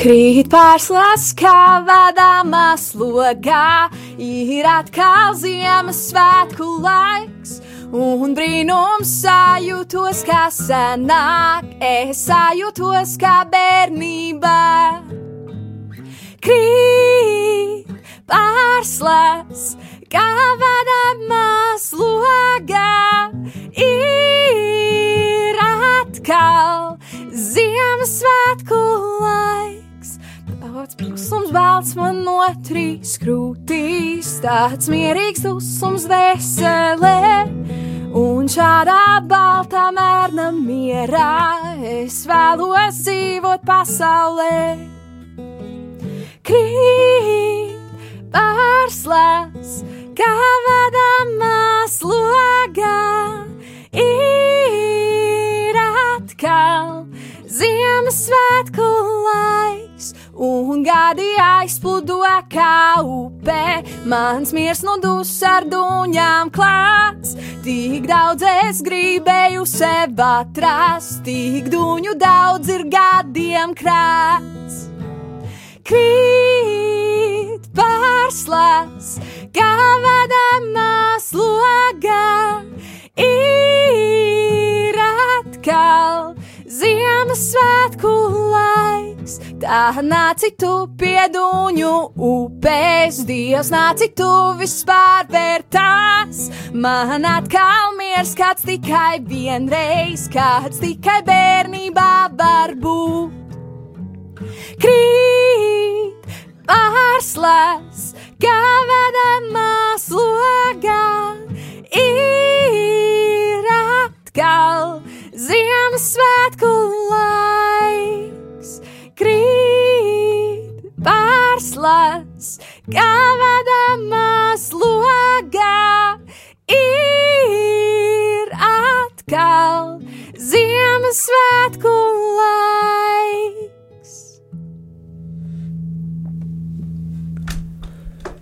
Krīt pārslās, kā vadāmā slogā, ir atkal Ziemassvētku laiks, un brīnums sajūtos, kā senāk, es sajūtos kā bērnībā. Krīt pārslās, kā vadāmā slogā, ir atkal Ziemassvētku laiks. Tāds klusums balts man no trīs krūtīs, tāds mierīgs dusums veselē. Un šādā baltā mērna mierā es vēlos dzīvot pasaulē. Krīt pārslēs, kā vadāmā slogā, ir atkal Ziemassvētku laiks, un gadi aizplūdo kā upē. Mans miers nodus ar duņām klāts, tik daudz es gribēju sev atrast, tik duņu daudz ir gadiem krāts. Krīt pārslēs, kā vadāmā slogā, ir atkal Ziemassvētku laiks. Tā nāci tu pieduņu upēs, Dievs nāci tu vispār vērtās. Man atkal miers kāds tikai vienreiz, kāds tikai bērnībā var būt krīt pārslēs, kā vedamā slogā, ir atkal Ziemassvētku laiks. Krīt pārslēs, kā vedamā slogā, ir atkal Ziemassvētku laiks.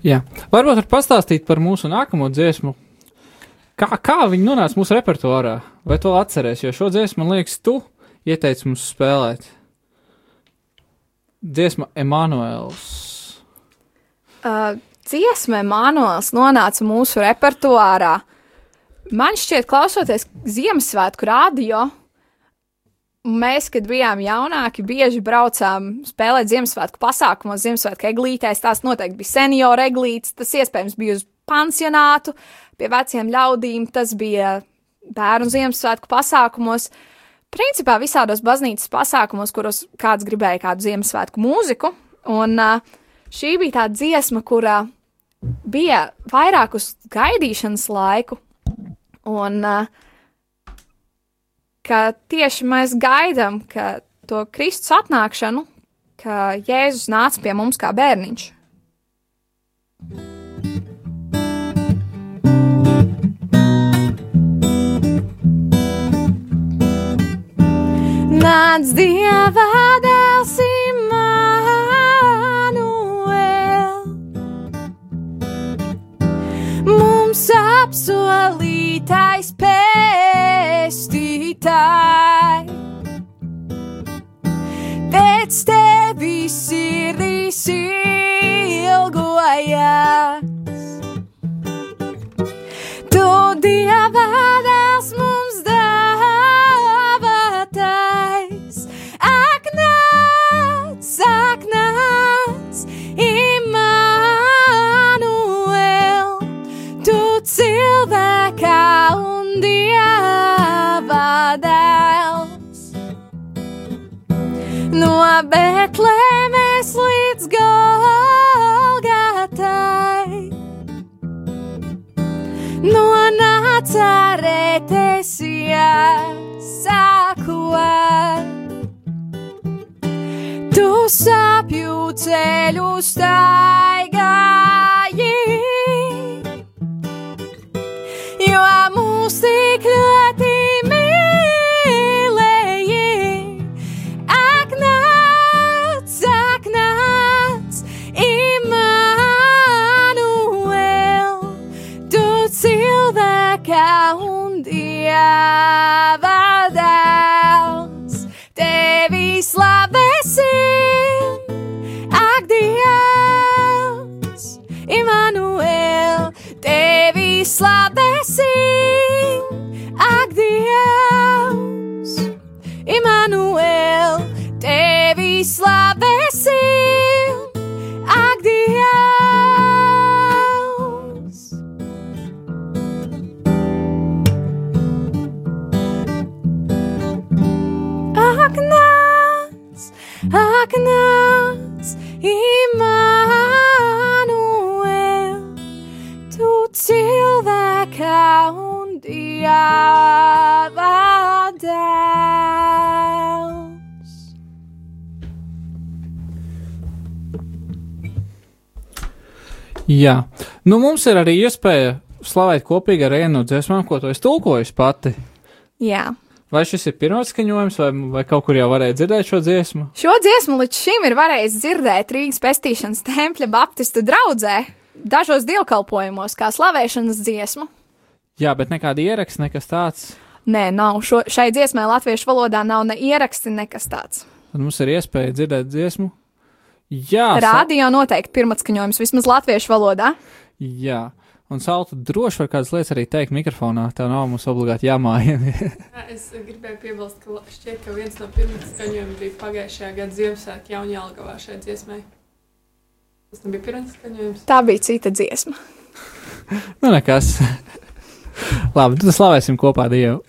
Jā, varbūt var pastāstīt par mūsu nākamo dziesmu. Kā, kā viņi nonāca mūsu repertuārā? Vai to atcerēs? Jo šo dziesmu, man liekas, tu ieteici mums spēlēt. Dziesma Emanuēls. Uh, dziesma Manuēls nonāca mūsu repertuārā. Man šķiet, klausoties Ziemassvētku radio, mēs, kad bijām jaunāki, bieži braucām spēlēt Ziemassvētku pasākumos, Ziemassvētku eglītēs. Tās noteikti bija senioru eglītes, tas iespējams bija uz pansionātu, pie veciem ļaudīm, tas bija bērnu Ziemassvētku pasākumos. Principā visādos baznīcas pasākumos, kuros kāds gribēja kādu Ziemassvētku mūziku. Un šī bija tā dziesma, kurā bija vairāk uz gaidīšanas laiku. Un ka tieši mēs gaidām ka to Kristus atnākšanu, ka Jēzus nāca pie mums kā bērniņš. Nāc Dieva dēls Immanuel, mums apsolītais pestītāj. Pēc tevis sirdīs ilgojas. No Betlēmes līdz Golgatai, no Nacaretes iesākot. Tu sapju ceļu staigāji, jo mūs tik ļoti dieva dēls, tevi slavēsim, ak, Dievs, Immanuel, tevi slavēsim, ak, Dievs. Immanuel, tevi slavēsim, ak, nāc, Immanuel, tu cilvēkā un dieva dēls. Jā, nu mums ir arī iespēja slavēt kopīgi ar vienu no dziesmām, ko tu esi tulkojusi pati. Jā. Vai šis ir pirmais skaņojums, vai, vai kaut kur jau varēja dzirdēt šo dziesmu? Šo dziesmu līdz šim ir varējis dzirdēt Rīgas pestīšanas tempļa Baptistu draugzē, dažos dievkalpojumos, kā slavēšanas dziesmu. Jā, bet nekāda ieraksta, nekas tāds. Nē, nav. Šo, šai dziesmai latviešu valodā nav ne ieraksti, nekas tāds. Tad mums ir iespēja dzirdēt dziesmu. Jā, Radio noteikti pirmatskaņojums vismaz latviešu valodā. jā. Un Salta droši var kādas lietas arī teikt mikrofonā. Tā nav mums obligāti jāmāja. [laughs] Jā, Es gribēju piebilst, ka šķiet, ka viens no pirmajiem skaņojumiem bija pagājušajā gadā Ziemassvētku Jaunjēlgavā šai dziesmai. Tas nebija pirmais skaņojums. Tā bija cita dziesma. nu, nekas. [laughs] Labi, tad slavēsim kopā Dievu.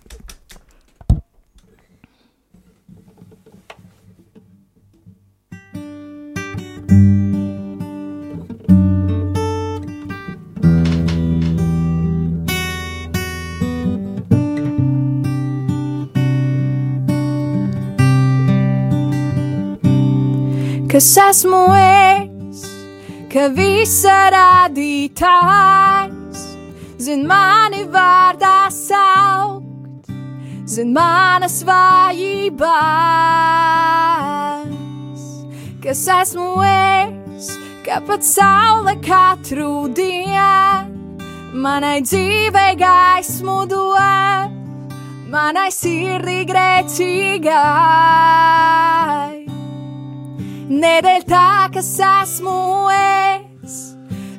Kas esmu es, ka visa radītājs zin mani vārdā saukt, zin manas vājībās. Kas esmu es, ka pat saule katru dienu manai dzīvei gaismu dod, manai sirdī grēcīgai. Nedēļ tā, kas esmu es,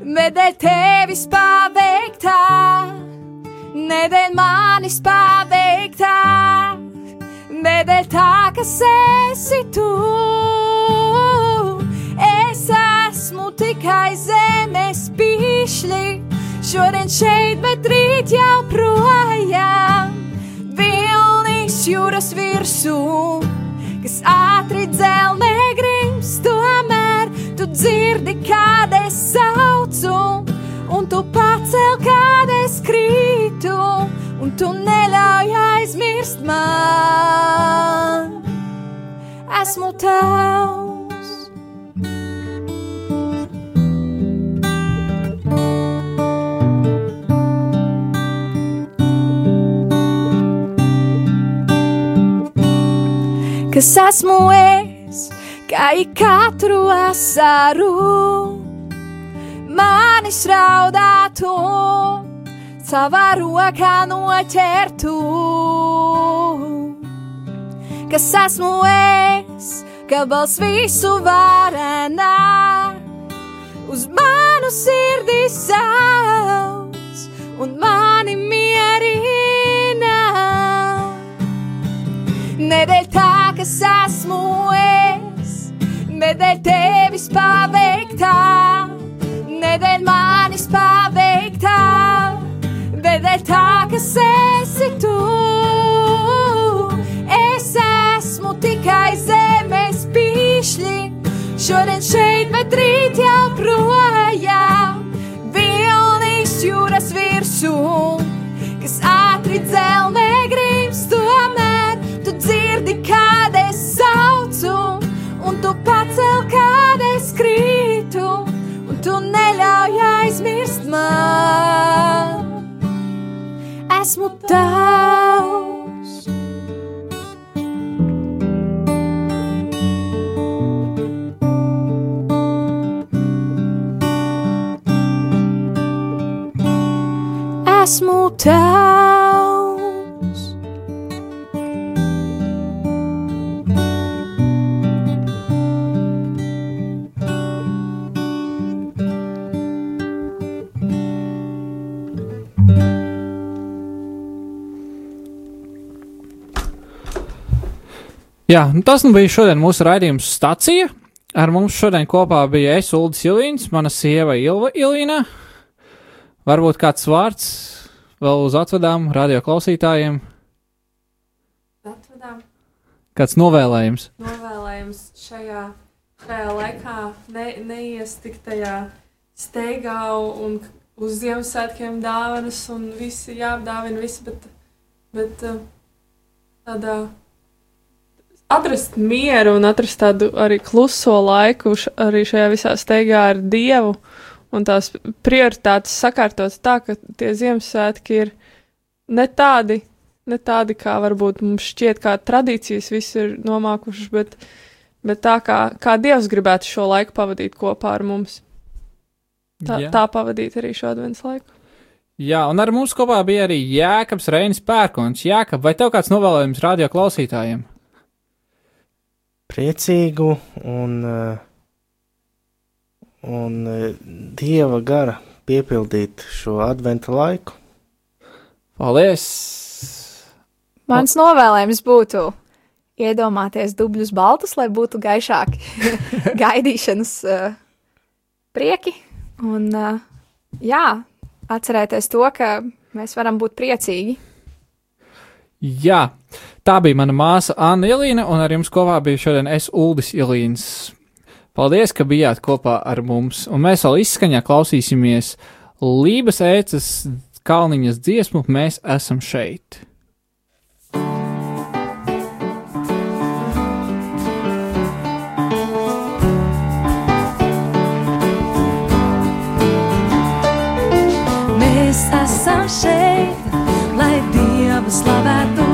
bet dēļ tevis paveiktā, nedēļ manis paveiktā, nedēļ tā, kas esi tu. Es esmu tikai zemes pīšļi, šodien šeit, bet rīt jau projām. Vilnis jūras virsū, kas ātri dzelmē grims, tomēr tu dzirdi, kad es saucu, un tu pacel, kad es krītu, un tu neļauj aizmirst man. Esmu tavs. Kas esmu es, kā ik katru asaru, manis raudātu, savā rokā noķertu. Kas esmu es, ka balss visu varenā, uz manu sirdī sauc un mani Nedēļ tā, kas esmu es, nedēļ tevis paveiktā, nedēļ manis paveiktā, nedēļ tā, kas esi tu. Es esmu tikai zemes pīšļi, šodien šeit, bet rīt jau projām. Vilnis jūras virsū, kas ātri dzelmē tu pacel, kad es krītu, un tu neļauj aizmirst man. Esmu tavs. Esmu tavs. Jā, nu tas nu bija šodien mūsu raidījums stacija. Ar mums šodien kopā bija es, Ulris Ilīns, mana sieva Ilva Ilīna. Varbūt kāds vārds vēl uz atvedām radio klausītājiem, Atvedām kāds novēlējums. novēlējums šajā, šajā laikā ne, neiestiktajā steigā un uz Ziemassvētkiem dāvanas un visi jāapdāvina visi, bet, bet uh, tādā atrast mieru un atrast tādu arī kluso laiku š- arī šajā visā steigā ar Dievu un tās prioritātes sakārtot tā, ka tie Ziemassvētki ir ne tādi, ne tādi, kā varbūt mums šķiet, kā tradīcijas viss ir nomākušas, bet, bet tā, kā, kā Dievs gribētu šo laiku pavadīt kopā ar mums. Tā, Jā. tā pavadīt arī šo adventu laiku. Jā, un ar mums kopā bija arī Jēkabs Reinis Pērkons. Jēkab, vai tev kāds novēlējums radio klausītājiem? Priecīgu un, eh, un eh, dieva gara piepildīt šo adventa laiku. Paldies! Mans novēlējums būtu iedomāties dubļus baltus, lai būtu gaišāki [laughs] gaidīšanas uh, prieki. Un, uh, jā, atcerēties to, ka mēs varam būt priecīgi. Jā, tā bija mana māsa Anna Ilīna, un ar jums kopā bija šodien es Uldis Ilīns. Paldies, ka bijāt kopā ar mums, un mēs vēl izskaņā klausīsimies Lības ēcas kalniņas dziesmu, mēs esam šeit. Mēs esam šeit, lai Dievu slavētu.